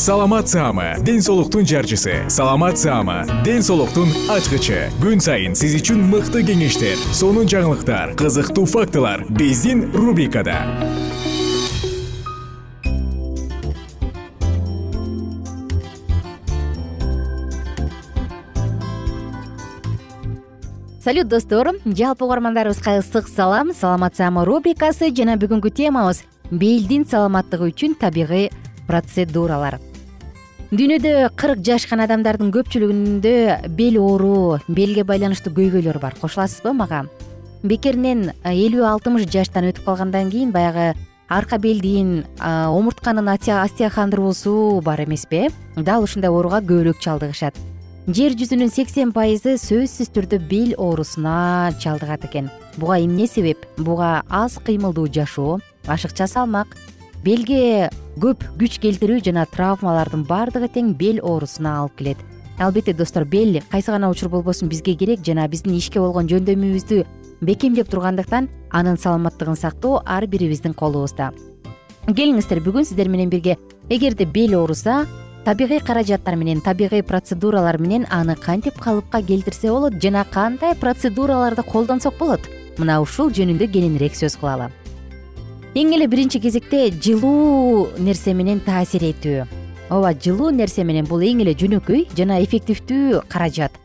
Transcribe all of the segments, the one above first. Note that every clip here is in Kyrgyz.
саламат саама ден соолуктун жарчысы. Саламат саама ден соолуктун ачкычы. Күн сайын сиз үчүн мыкты кеңештер сонун жаңылыктар кызыктуу фактылар биздин рубрикада. Салют достор. Жалпы угармандарыбызга ысык салам. Саламат саама рубрикасы жана бүгүнкү темабыз. Белдин саламаттыгы үчүн табигый процедуралар дүйнөдө кырк жашкан адамдардын көпчүлүгүндө бел оору белге байланыштуу көйгөйлөр бар. Кошуласызбы мага? Бекеринен элүү алтымыш жаштан өтүп калгандан кийин баягы арка белдин омуртканын остеохондрозу бар эмеспи дал ушундай ооруга көбүрөөк чалдыгышат. Жер жүзүнүн сексен пайызы сөзсүз түрдө бел оорусуна чалдыгат экен. Буга эмне себеп? Буга аз кыймылдуу жашоо. Ашыкча салмак белге көп күч келтирүү жана травмалардын баардыгы тең бел оорусуна алып келет. Албетте достор бел кайсы гана учур болбосун бизге керек жана биздин ишке болгон жөндөмүбүздү бекемдеп тургандыктан анын саламаттыгын сактоо ар бирибиздин колубузда. Келиңиздер бүгүн сиздер менен бирге. Эгерде бел ооруса табигый каражаттар менен табигый процедуралар менен аны кантип калыпка келтирсе болот жана кандай процедураларды колдонсок болот? Мына ушул жөнүндө кененирээк сөз кылалы эң эле биринчи кезекте жылуу нерсе менен таасир этүү. Ооба жылуу нерсе менен бул эң эле жөнөкөй жана эффективдүү каражат.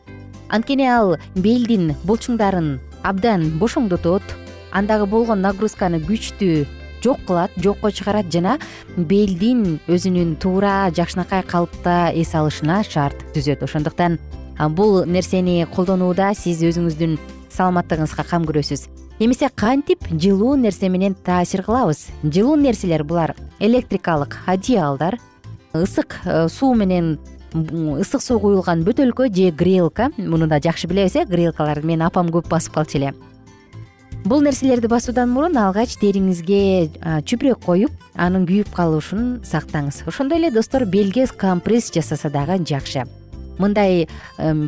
Анткени ал белдин булчуңдарын абдан бошоңдотот андагы болгон нагрузканы күчтүү жок кылат жокко чыгарат жана белдин өзүнүн туура жакшынакай калыпта эс алышына шарт түзөт. Ошондуктан бул нерсени колдонууда сиз өзүңүздүн саламаттыгыңызга кам көрөсүз эмесе кантип жылуу нерсе менен таасир кылабыз? Жылуу нерселер булар электрикалык одеялдар ысык э, суу менен ысык суу куюлган бөтөлкө же грелка. Муну да жакшы билебиз э грелкаларды менин апам көп басып калчу эле. Бул нерселерди басуудан мурун алгач териңизге чүпүрөк коюп анын күйүп калышын сактаңыз. Ошондой эле достор белге компресс жасаса дагы жакшы мындай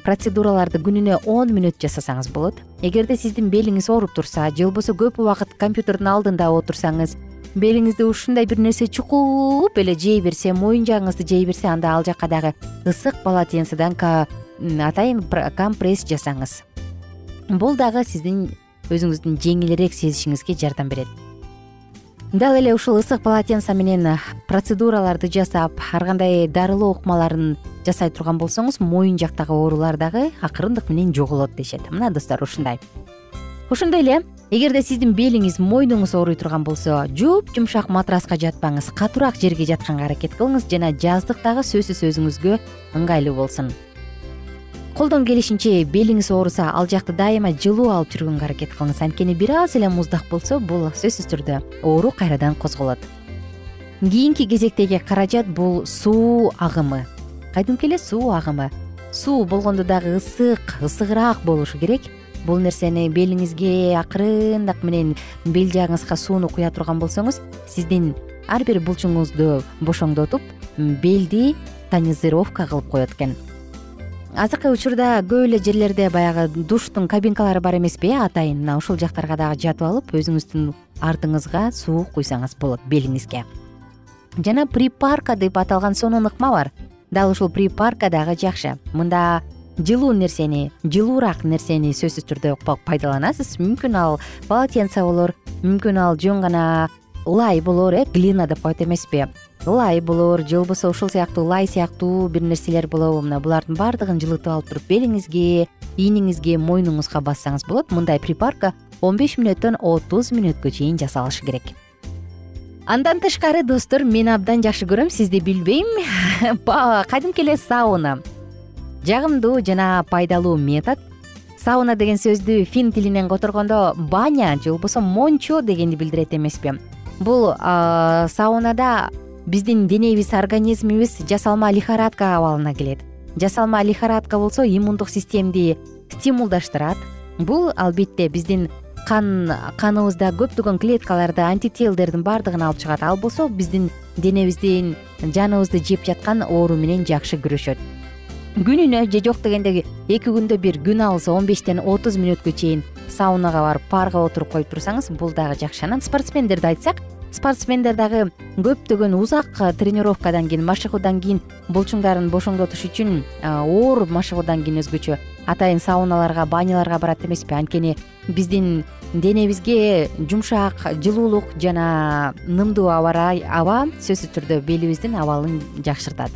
процедураларды күнүнө он мүнөт жасасаңыз болот. Эгерде сиздин белиңиз ооруп турса же болбосо көп убакыт компьютердин алдында отурсаңыз белиңизди ушундай бир нерсе чукулуп эле жей берсе моюн жагыңызды жей берсе анда ал жака дагы ысык полотенцеден атайын компресс жасаңыз. Бул дагы сиздин өзүңүздүн жеңилирээк сезишиңизге жардам берет. Дал эле ушул ысык полотенце менен процедураларды жасап ар кандай дарылоо ыкмаларын жасай турган болсоңуз моюн жактагы оорулар дагы акырындык менен жоголот дешет. Мына достор ушундай. Ошондой эле эгерде сиздин белиңиз мойнуңуз ооруй турган болсо жуп жумшак матраска жатпаңыз катуураак жерге жатканга аракет кылыңыз жана жаздык дагы сөзсүз өзүңүзгө ыңгайлуу болсун. Колдон келишинче белиңиз ооруса ал жакты дайыма жылуу алып жүргөнгө аракет кылыңыз. Анткени бир аз эле муздак болсо бул сөзсүз түрдө оору кайрадан козголот. Кийинки кезектеги каражат бул суу агымы кадимки эле суу агымы? Суу болгондо дагы ысык ысыгыраак болушу керек. Бул нерсени белиңизге акырындак менен бел жагыңызга сууну куя турган болсоңуз сиздин ар бир булчуңузду бошоңдотуп белди тонизировка кылып коет экен. Азыркы учурда көп эле жерлерде баягы душтун кабинкалары бар эмеспи э атайын мына ушул жактарга дагы жатып алып өзүңүздүн артыңызга суу куйсаңыз болот белиңизге. Жана припарка деп аталган сонун ыкма бар дал ушул припарка дагы жакшы. Мында жылуу нерсени жылуураак нерсени сөзсүз түрдө пайдаланасыз? Мүмкүн ал полотенце болор мүмкүн ал жөн гана лай болор э глина деп коет эмеспи. Лай болор же болбосо ушул сыяктуу лай сыяктуу бир нерселер болобу. Мына булардын баардыгын жылытып алып туруп белиңизге ийниңизге мойнуңузга бассаңыз болот. Мындай припарка он беш мүнөттөн отуз мүнөткө чейин жасалышы керек андан тышкары достор мен абдан жакшы көрөм сизди билбейм. Кадимки эле сауна. Жагымдуу жана пайдалуу метод. Сауна деген сөздү фин тилинен которгондо баня же болбосо мончо дегенди билдирет эмеспи. Бул саунада биздин денебиз организмибиз жасалма лихорадка абалына келет. Жасалма лихорадка болсо иммундук системди стимулдаштырат. Бул албетте биздин кан каныбызда көптөгөн клеткаларды антителдердин баардыгын алып чыгат. Ал болсо биздин денебиздин жаныбызды жеп жаткан оору менен жакшы күрөшөт. Күнүнө же жок дегенде эки күндө бир күн алысы он бештен отуз мүнөткө чейин саунага барып парга отуруп коюп турсаңыз бул дагы жакшы. Анан спортсмендерди айтсак спортсмендер дагы көптөгөн узак тренировкадан кийин машыгуудан кийин булчуңдарын бошоңдотуш үчүн оор машыгуудан кийин өзгөчө атайын сауналарга баняларга барат эмеспи? Анткени биздин денебизге жумшак жылуулук жана нымдуу аба сөзсүз түрдө белибиздин абалын жакшыртат.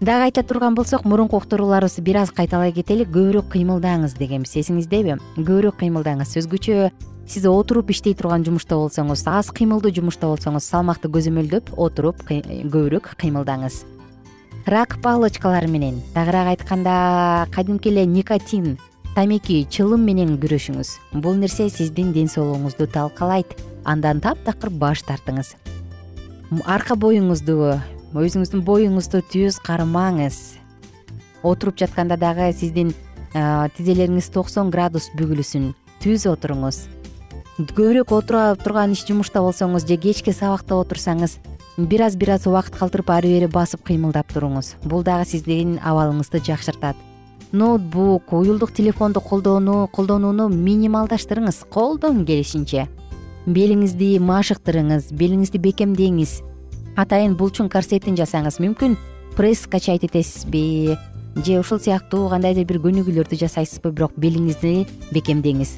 Дагы айта турган болсок мурунку уктурууларыбызды бир аз кайталай кетели көбүрөөк кыймылдаңыз дегенбиз эсиңиздеби? Көбүрөөк кыймылдаңыз. Өзгөчө сиз отуруп иштей турган жумушта болсоңуз аз кыймылдуу жумушта болсоңуз салмакты көзөмөлдөп отуруп көбүрөөк кыймылдаңыз. Рак палочкалары менен. Тагыраак айтканда кадимки эле никотин тамеки чылым менен күрөшүңүз. Бул нерсе сиздин ден соолугуңузду талкалайт. Андан таптакыр баш тартыңыз. Арка боюңузду өзүңүздүн боюңузду түз кармаңыз. Отуруп жатканда дагы сиздин тизелериңиз токсон градус бүгүлүсүн түз отуруңуз. Көбүрөөк отура турган иш жумушта болсоңуз же кечки сабакта отурсаңыз бир аз бир аз убакыт калтырып ары бери басып кыймылдап туруңуз. Бул дагы сиздин абалыңызды жакшыртат ноутбук уюлдук телефонду колдонууну минималдаштырыңыз колдон келишинче. Белиңизди машыктырыңыз белиңизди бекемдеңиз. Атайын булчуң корсетин жасаңыз мүмкүн пресс качать этесизби? Же ушул сыяктуу кандайдыр бир көнүгүүлөрдү жасайсызбы бирок белиңизди бекемдеңиз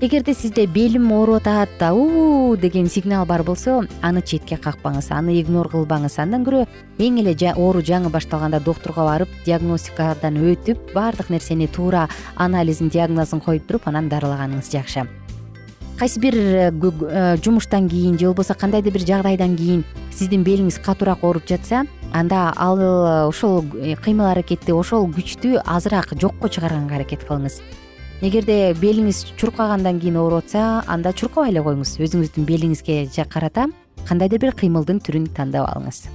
эгерде сизде белим ооруп атат уу деген сигнал бар болсо аны четке какпаңыз аны игнор кылбаңыз. Андан көрө эң эле оору жаңы башталганда доктурга барып диагностикадан өтүп баардык нерсени туура анализин диагнозун коюп туруп анан дарылаганыңыз жакшы. Кайсы бир э, э, жумуштан кийин же болбосо кандайдыр бир жагдайдан кийин сиздин белиңиз катуураак ооруп жатса анда ал э, ошол кыймыл аракетти ошол күчтү азыраак жокко чыгарганга аракет кылыңыз эгерде белиңиз чуркагандан кийин ооруп атса анда чуркабай эле коюңуз өзүңүздүн белиңизге карата кандайдыр бир кыймылдын түрүн тандап алыңыз.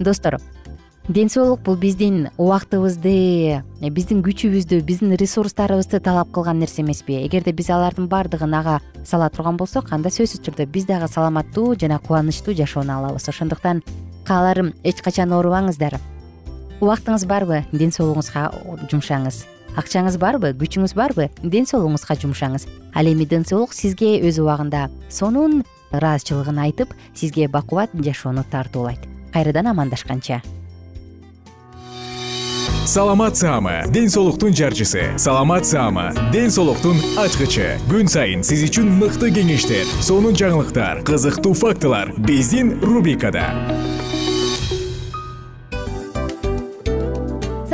Достор ден соолук бул биздин убактыбызды биздин күчүбүздү биздин ресурстарыбызды талап кылган нерсе эмеспи. Эгерде биз алардын баардыгын ага сала турган болсок анда сөзсүз түрдө биз дагы саламаттуу жана кубанычтуу жашоону алабыз. Ошондуктан кааларым эч качан оорубаңыздар убактыңыз барбы? Ден соолугуңузга жумшаңыз акчаңыз барбы күчүңүз барбы ден соолугуңузга жумшаңыз. Ал эми ден соолук сизге өз убагында сонун ыраазычылыгын айтып сизге бакубат жашоону тартуулайт. Кайрадан амандашканча. Саламат саама ден соолуктун жарчысы. Саламат саама ден соолуктун ачкычы. Күн сайын сиз үчүн мыкты кеңештер сонун жаңылыктар кызыктуу фактылар. Биздин рубрикада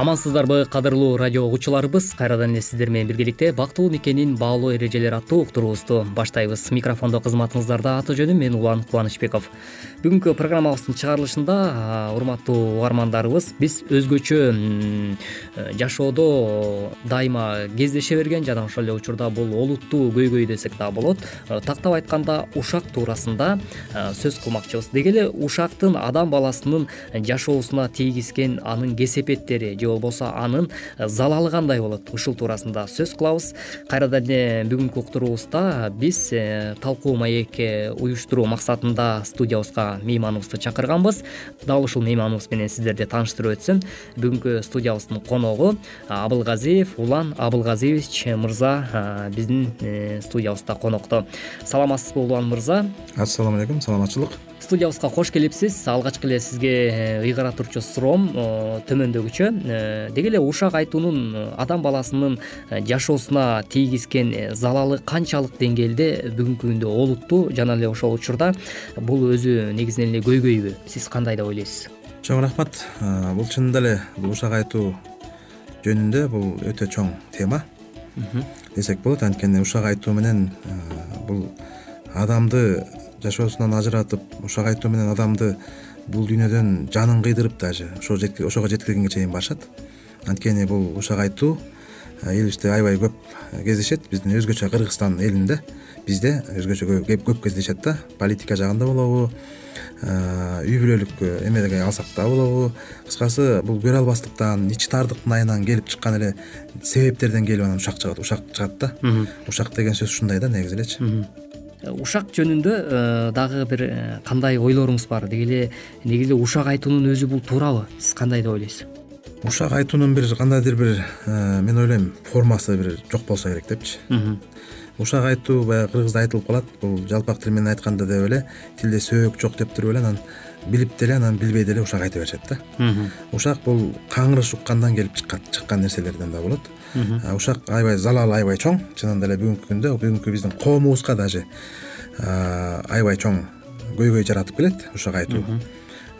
амансыздарбы кадырлуу радио угуучуларыбыз. Кайрадан эле сиздер менен биргеликте бактылуу мекенин баалуу эрежелери аттуу уктуруубузду баштайбыз. Микрофондо кызматыңыздарда аты жөнүм мен улан кубанычбеков. Бүгүнкү программабыздын чыгарылышында урматтуу угармандарыбыз биз өзгөчө жашоодо дайыма кездеше берген жана ошол эле учурда бул олуттуу көйгөй десек дагы болот. Тактап айтканда ушак туурасында сөз кылмакчыбыз. Деги эле ушактын адам баласынын жашоосуна тийгизген анын кесепеттери же болбосо анын залалы кандай болот. Ушул туурасында сөз кылабыз. Кайрадан эле бүгүнкү уктуруубузда биз э, талкуу маек э, уюштуруу максатында студиябызга мейманыбызды чакырганбыз. Дал ушул мейманыбыз менен сиздерди тааныштырып өтсөм бүгүнкү студиябыздын коногу абылгазиев улан абылгазиевич мырза биздин э, студиябызда конокто. Саламатсызбы улан мырза. Ассалому алейкум саламатчылык студиябызга кош келипсиз. Алгачкы эле сизге э, ыйгара турчу суроом төмөндөгүчө. Э, деги эле ушак айтуунун адам баласынын э, жашоосуна тийгизген залалы канчалык деңгээлде бүгүнкү күндө олуттуу жана эле ошол учурда бул өзү негизинен эле көйгөйбү. Сиз кандай деп ойлойсуз? Чоң рахмат. Бул чынында эле бул ушак айтуу жөнүндө бул өтө чоң тема. Десек болот анткени ушак айтуу менен бул адамды жашоосунан ажыратып ушак айтуу менен адамды бул дүйнөдөн жанын кыйдырып даже ошого жеткиргенге чейин барышат. Анткени бул ушак айтуу элибизде аябай көп кездешет. Биздин өзгөчө кыргызстан элинде бизде өзгөчө көп кездешет да. Политика жагында болобу үй бүлөлүк эмеге алсак да болобу. Кыскасы бул көрө албастыктан ичи тардыктын айынан келип чыккан эле себептерден келип анан ушак чыгат ушак чыгат да. Ушак деген сөз ушундай да негизи элечи ушак жөнүндө э, дагы бир э, кандай ойлоруңуз бар? Деги эле негизи эле ушак айтуунун өзү бул туурабы сиз кандай деп ойлойсуз? Ушак айтуунун бир кандайдыр бир э, мен ойлойм формасы бир жок болсо керек депчи. Ушак айтуу баягы кыргызда айтылып калат. Бул жалпак тил менен айтканда деп эле тилде сөөк жок деп туруп эле анан билип деле анан билбей деле ушак айта беришет да. Ушак бул каңырыш уккандан келип чыккан нерселерден да болот ушак аябай залалы аябай чоң. Чынында эле бүгүнкү күндө бүгүнкү биздин коомубузга даже аябай чоң көйгөй жаратып келет ушак айтуу.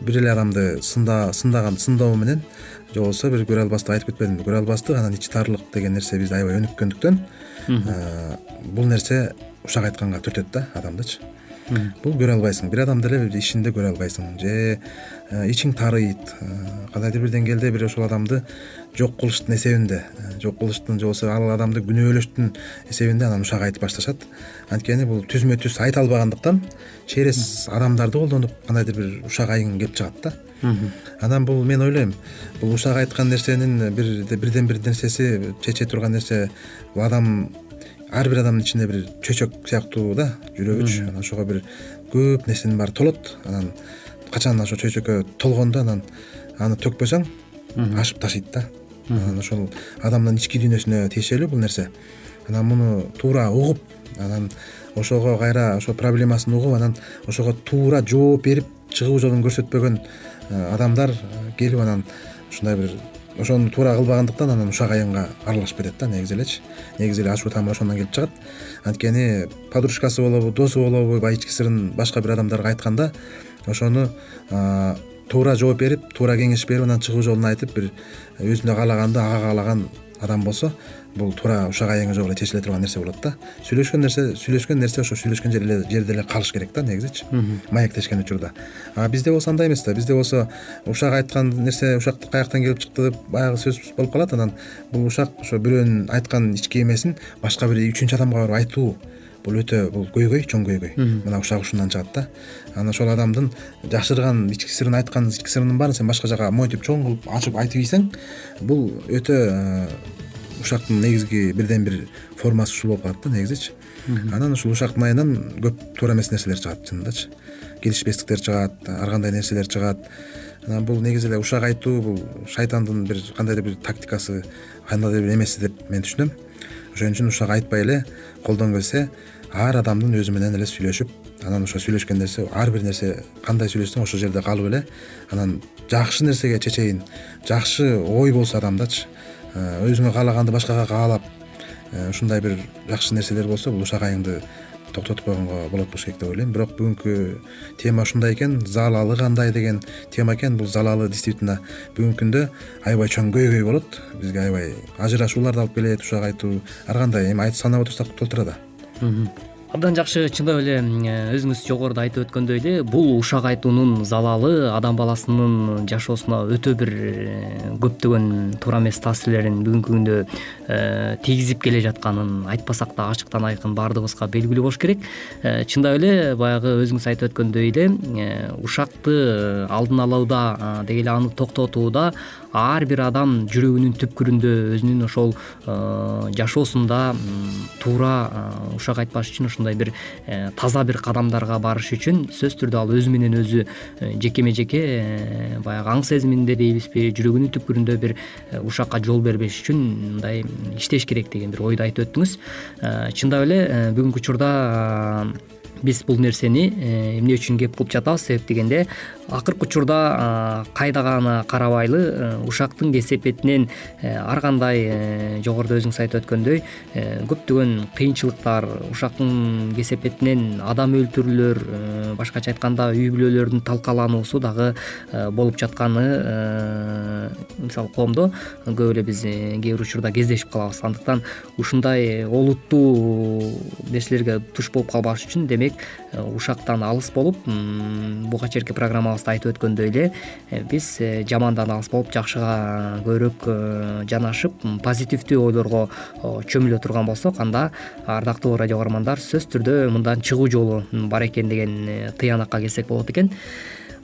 Бир эле адамды сындаган сындоо менен же болбосо бир көрө албастык айтып кетпедимби көрө албастык анан ичи тарлык деген нерсе бизде аябай өнүккөндүктөн бул нерсе ушак айтканга түртөт да адамдычы. Бул көрө албайсың. Бир адамды эле ишинде көрө албайсың. Же ичиң таарыйт э, кандайдыр бир деңгээлде бир ошол адамды жок кылыштын эсебинде жок кылыштын же болбосо ал адамды күнөөлөштүн эсебинде анан ушак айтып башташат. Анткени бул түзмө түз айта албагандыктан через адамдарды колдонуп кандайдыр бир ушак айың келип чыгат да. Анан бул мен ойлойм бул ушак айткан нерсенин бирден бир нерсеси чече турган нерсе бул адам ар бир адамдын ичинде бир чөйчөк сыяктуу да жүрөгүчү анан ошого бир көп нерсенин баары толот. Анан качан ошо чөйчөккө толгондо анан аны төкпөсөң ашып ташыйт да. Анан ошол адамдын ички дүйнөсүнө тиешелүү бул нерсе. Анан муну туура угуп анан ошого кайра ошо проблемасын угуп анан ошого туура жооп берип чыгуу жолун көрсөтпөгөн э, адамдар келип анан ушундай бир ошону туура кылбагандыктан анан ушак айыңга аралашып кетет да негизи элечи. Негизи эле ачуу тамыр ошондон келип чыгат. Анткени подружкасы болобу досу болобу баягы ички сырын башка бир адамдарга айтканда ошону туура жооп берип туура кеңеш берип анан чыгуу жолун айтып бир өзүнө каалаганды ага каалаган адам болсо бул туура ушак айыңы жок эле чечиле турган нерсе болот да. Сүйлөшкөн нерсе сүйлөшкөн нерсе ошо сүйлөшкөн жерде эле калыш керек да негизичи. Маектешкен учурда. А бизде болсо андай эмес да бизде болсо ушак айткан нерсе ушак каяктан келип чыкты деп баягы сөз болуп калат анан бул ушак ошо бирөөнүн айткан ички эмесин башка бир үчүнчү адамга барып айтуу бул өтө бул көйгөй чоң көйгөй. Мына ушак ушундан чыгат да. Анан ошол адамдын жашырган ички сырын айткан ички сырынын баарын сен башка жака монтип чоң кылып ачып айтып ийсең бул өтө ушактын негизги бирден бир формасы ушул болуп калат да негизичи анан ушул ушактын айынан көп туура эмес нерселер чыгат чынындачы. Келишпестиктер чыгат ар кандай нерселер чыгат. Анан бул негизи эле ушак айтуу бул шайтандын бир кандайдыр бир тактикасы кандайдыр бир эмеси деп мен түшүнөм ошон үчүн ушак айтпай эле колдон келсе ар адамдын өзү менен эле сүйлөшүп анан ошо сүйлөшкөн нерсе ар бир нерсе кандай сүйлөшсөң ошол жерде калып эле анан жакшы нерсеге чечейин жакшы ой болсо адамдачы Э, өзүңө каалаганды башкага каалап э, ушундай бир жакшы нерселер болсо бул ушак айыңды токтотуп койгонго болот болуш керек деп ойлойм. Бирок бүгүнкү тема ушундай экен. Залалы кандай? деген тема экен. Бул залалы действительно бүгүнкү күндө аябай чоң көйгөй болот. Бизге аябай ажырашууларды алып келет ушак айтуу ар кандай эми санап отурсак толтура да абдан жакшы чындап эле э, өзүңүз жогоруда айтып өткөндөй эле бул ушак айтуунун залалы адам баласынын жашоосуна өтө бир э, көптөгөн туура эмес таасирлерин бүгүнкү күндө э, тийгизип келе жатканын айтпасак да ачыктан айкын баардыгыбызга белгилүү болуш керек. Чындап эле баягы өзүңүз айтып өткөндөй эле ушакты алдын алууда деги эле аны токтотууда ар бир адам жүрөгүнүн түпкүрүндө өзүнүн ошол жашоосунда туура ушак айтпаш үчүн ушундай бир э, таза бир кадамдарга барыш үчүн сөзсүз түрдө ал өзү менен өзү э, жекеме жеке э, баягы аң сезиминде дейбизби жүрөгүнүн түпкүрүндө бир ушакка жол бербеш үчүн мындай иштеш керек деген бир ойду айтып өттүңүз. Чындап эле бүгүнкү учурда биз бул нерсени эмне үчүн кеп кылып жатабыз? Себеп дегенде акыркы учурда кайда гана карабайлы э, ушактын кесепетинен э, ар кандай э, жогоруда өзүңүз айтып өткөндөй көптөгөн кыйынчылыктар ушактын кесепетинен адам өлтүрүүлөр башкача айтканда үй бүлөлөрдүн талкалануусу дагы болуп жатканы мисалы коомдо көп эле биз кээ бир учурда кездешип калабыз. Андыктан ушундай олуттуу нерселерге туш болуп калбаш үчүн демек ушактан алыс болуп буга чейинки программабыз айтып өткөндөй эле э, биз э, жамандан алыс болуп жакшыга көбүрөөк э, жанашып позитивдүү ойлорго чөмүлө турган болсок анда ардактуу радио каармандар сөзсүз түрдө мындан чыгуу жолу бар экен деген тыянакка келсек болот экен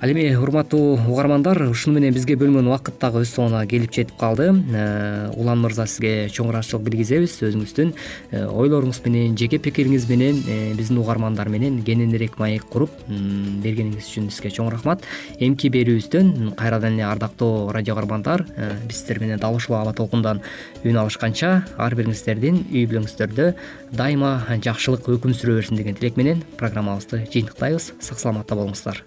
ал эми урматтуу угармандар ушуну менен бизге бөлүнгөн убакыт дагы өз соңуна келип жетип калды. Э, улан мырза сизге чоң ыраазычылык билгизебиз. Өзүңүздүн э, ойлоруңуз менен жеке пикириңиз менен э, биздин угармандар менен кененирээк маек куруп бергениңиз үчүн сизге чоң рахмат. Эмки берүүбүздөн кайрадан эле ардактуу радио каармандар биз сиздер менен дал ушул аба толкундан үн алышканча ар бириңиздердин үй бүлөңүздөрдө дайыма жакшылык өкүм сүрө берсин деген тилек менен программабызды жыйынтыктайбыз. Сак саламатта болуңуздар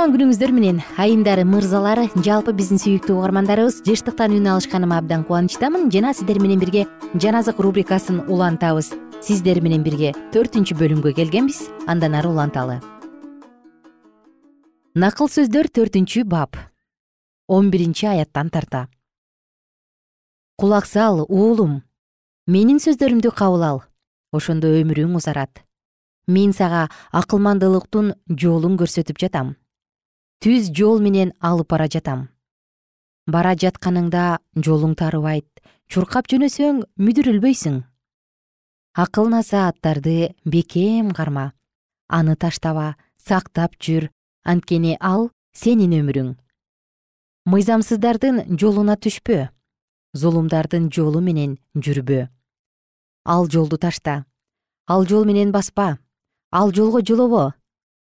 кутман күнүңүздөр менен айымдар мырзалар жалпы биздин сүйүктүү угармандарыбыз жыштыктан үн алышканыма абдан кубанычтамын. Жана сиздер менен бирге жан азык рубрикасын улантабыз. Сиздер менен бирге төртүнчү бөлүмгө келгенбиз. Андан ары уланталы. Накыл сөздөр төртүнчү бап. Он биринчи аяттан тарта. Кулак сал уулум. Менин сөздөрүмдү кабыл ал. Ошондо өмүрүң узарат. Мен сага акылмандуулуктун жолун көрсөтүп жатам түз жол менен алып бара жатам. Бара жатканыңда жолуң тарыбайт. Чуркап жөнөсөң мүдүрүлбөйсүң. Акыл насааттарды бекем карма. Аны таштаба сактап жүр. Анткени ал сенин өмүрүң. Мыйзамсыздардын жолуна түшпө. Зулумдардын жолу менен жүрбө. Ал жолду ташта. Ал жол менен баспа. Ал жолго жолобо.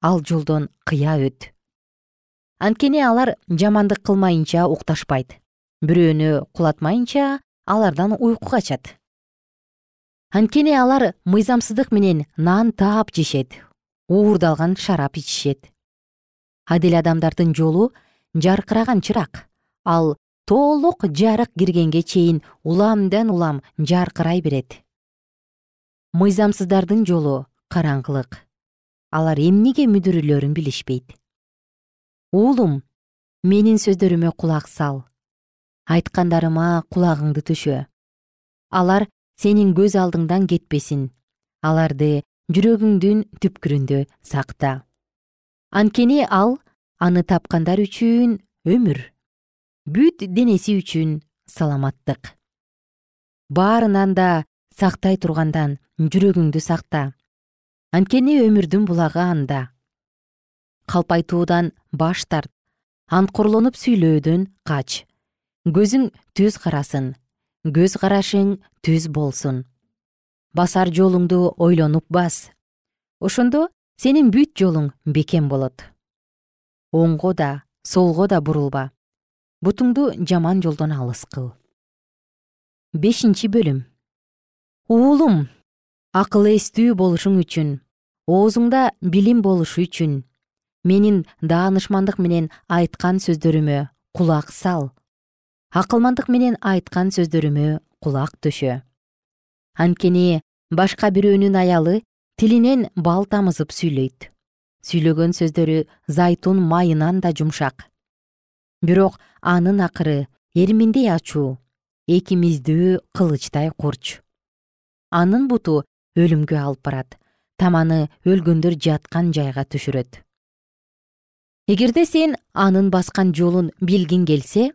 Ал жолдон кыя өт анткени алар жамандык кылмайынча укташпайт. Бирөөнү кулатмайынча алардан уйку качат. Анткени алар мыйзамсыздык менен нан таап жешет уурдалган шарап ичишет. Адил адамдардын жолу жаркыраган чырак ал толук жарык киргенге чейин уламдан улам жаркырай берет. Мыйзамсыздардын жолу караңгылык. Алар эмнеге мүдүрүлөрүн билишпейт уулум менин сөздөрүмө кулак сал. Айткандарыма кулагыңды түшө. Алар сенин көз алдыңдан кетпесин. Аларды жүрөгүңдүн түпкүрүндө сакта. Анткени ал аны тапкандар үчүн өмүр. Бүт денеси үчүн саламаттык. Баарынан да сактай тургандан жүрөгүңдү сакта. Анткени өмүрдүн булагы анда калпайтуудан баш тарт анткорлонуп сүйлөөдөн кач. Көзүң түз карасын көз карашың түз болсун. Басар жолуңду ойлонуп бас. Ошондо сенин бүт жолуң бекем болот. Оңго да солго да бурулба. Бутуңду жаман жолдон алыс кыл. Бешинчи бөлүм. Уулум акыл эстүү болушуң үчүн оозуңда билим болушу үчүн менин даанышмандык менен айткан сөздөрүмө кулак сал. Акылмандык менен айткан сөздөрүмө кулак төшө. Анткени башка бирөөнүн аялы тилинен бал тамызып сүйлөйт. Сүйлөгөн сөздөрү зайтун майынан да жумшак. Бирок анын акыры эрминдей ачуу эки миздүү кылычтай курч. Анын буту өлүмгө алып барат таманы өлгөндөр жаткан жайга түшүрөт эгерде сен анын баскан жолун билгиң келсе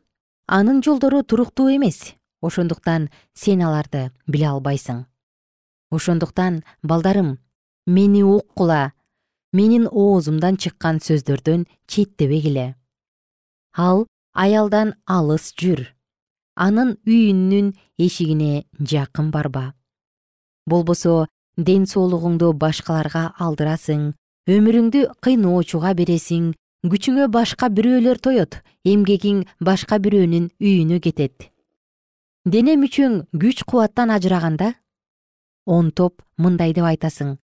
анын жолдору туруктуу эмес. Ошондуктан сен аларды биле албайсың. Ошондуктан балдарым мени уккула менин оозумдан чыккан сөздөрдөн четтебегиле ал аялдан алыс жүр. Анын үйүнүн эшигине жакын барба. Болбосо ден соолугуңду башкаларга алдырасың өмүрүңдү кыйноочуга бересиң күчүңө башка бирөөлөр тоет эмгегиң башка бирөөнүн үйүнө кетет. Дене мүчөң күч кубаттан ажыраганда онтоп мындай деп айтасың.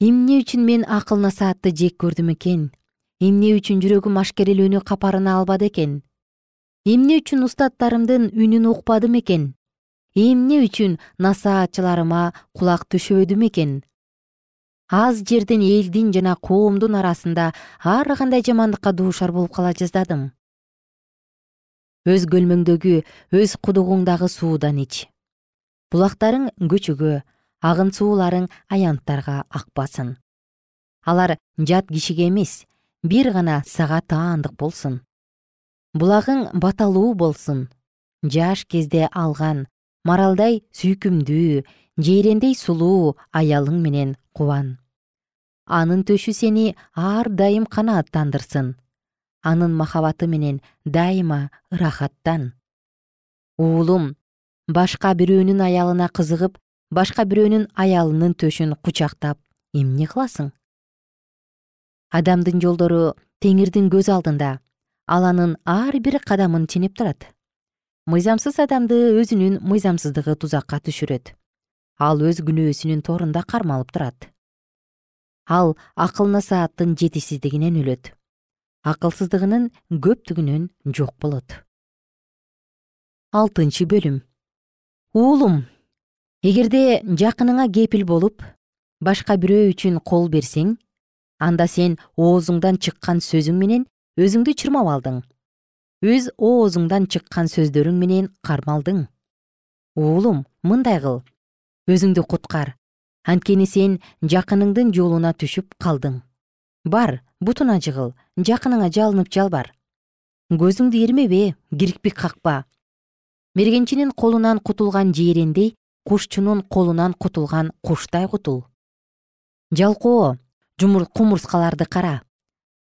Эмне үчүн мен акыл насаатты жек көрдүм экен? Эмне үчүн жүрөгүм ашкерелөөнү капарына албады экен? Эмне үчүн устаттарымдын үнүн укпадым экен? Эмне үчүн насаатчыларыма кулак түшөбөдүм экен аз жерден элдин жана коомдун арасында ар кандай жамандыкка дуушар болуп кала жаздадым өз көлмөңдөгү өз кудугуңдагы суудан ич. Булактарың көчөгө агын сууларың аянттарга акпасын. Алар жат кишиге эмес бир гана сага таандык болсун. Булагың баталуу болсун. Жаш кезде алган маралдай сүйкүмдүү жейрендей сулуу аялың менен кубан. Анын төшү сени ар дайым канааттандырсын. Анын махабаты менен дайыма ырахаттан. Уулум башка бирөөнүн аялына кызыгып башка бирөөнүн аялынын төшүн кучактап эмне кыласың? Адамдын жолдору теңирдин көз алдында ал анын ар бир кадамын ченеп турат. Мыйзамсыз адамды өзүнүн мыйзамсыздыгы тузакка түшүрөт ал өз күнөөсүнүн торунда кармалып турат. Ал акыл насааттын жетишсиздигинен өлөт. Акылсыздыгынын көптүгүнөн жок болот. Алтынчы бөлүм. Уулум. Эгерде жакыныңа кепил болуп башка бирөө үчүн кол берсең анда сен оозуңдан чыккан сөзүң менен өзүңдү чырмап алдың. Өз оозуңдан чыккан сөздөрүң менен кармалдың. Уулум мындай кыл өзүңдү куткар. Анткени сен жакыныңдын жолуна түшүп калдың. Бар бутуна жыгыл жакыныңа жалынып жалбар. Көзүңдү ирмебе кирпик какпа. Мергенчинин колунан кутулган жээрендей кушчунун колунан кутулган куштай кутул. Жалкоо кумурскаларды кара.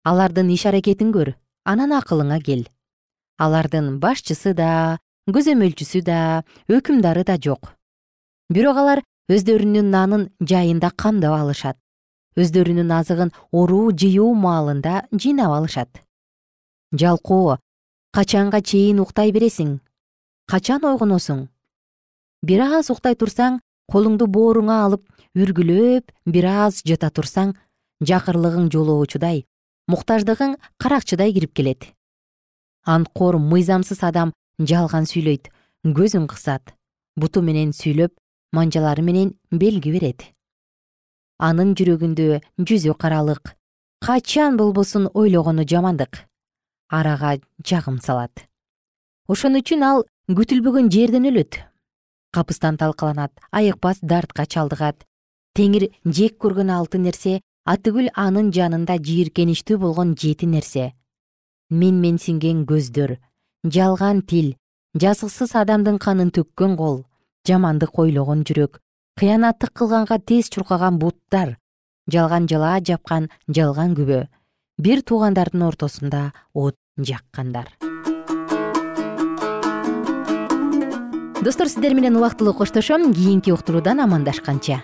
Алардын иш аракетин көр анан акылыңа кел. Алардын башчысы да көзөмөлчүсү да өкүмдары да жок бирок алар өздөрүнүн нанын жайында камдап алышат. Өздөрүнүн азыгын оруу жыюу маалында жыйнап алышат. Жалкоо качанга чейин уктай бересиң? Качан ойгоносуң? Бир аз уктай турсаң колуңду бооруңа алып үргүлөп бир аз жата турсаң жакырлыгың жолоочудай муктаждыгың каракчыдай кирип келет. Анткор мыйзамсыз адам жалган сүйлөйт көзүн кысат буту менен сүйлөп манжалары менен белги берет. Анын жүрөгүндө жүзү каралык. Качан болбосун ойлогону жамандык. Арага жагым салат. Ошон үчүн ал күтүлбөгөн жерден өлөт. Капыстан талкаланат айыкпас дартка чалдыгат. Теңир жек көргөн алты нерсе атүгүл анын жанында жийиркеничтүү болгон жети нерсе. Мен менсинген көздөр жалган тил жазыксыз адамдын канын төккөн кол жамандык ойлогон жүрөк. Кыянаттык кылганга тез чуркаган буттар жалган жалаа жапкан жалган күбө бир туугандардын ортосунда от жаккандар. Достор сиздер менен убактылуу коштошом. Кийинки уктуруудан амандашканча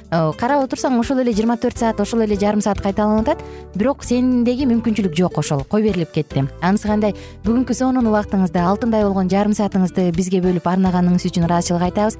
карап отурсаң ошол эле жыйырма төрт саат ошол эле жарым саат кайталанып атат бирок сендеги мүмкүнчүлүк жок ошол кой берилип кетти? Анысы кандай? Бүгүнкү сонун убактыңызды алтындай болгон жарым саатыңызды бизге бөлүп арнаганыңыз үчүн ыраазычылык айтабыз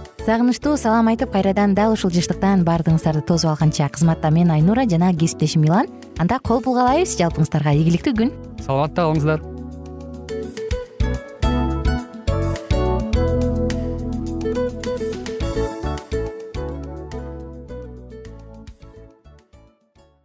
сагынычтуу салам айтып кайрадан дал ушул жыштыктан баардыгыңыздарды тосуп алганча кызматта мен айнура жана кесиптешим милан анда кол пул каалайбыз жалпыңыздарга ийгиликтүү күн. Саламатта калыңыздар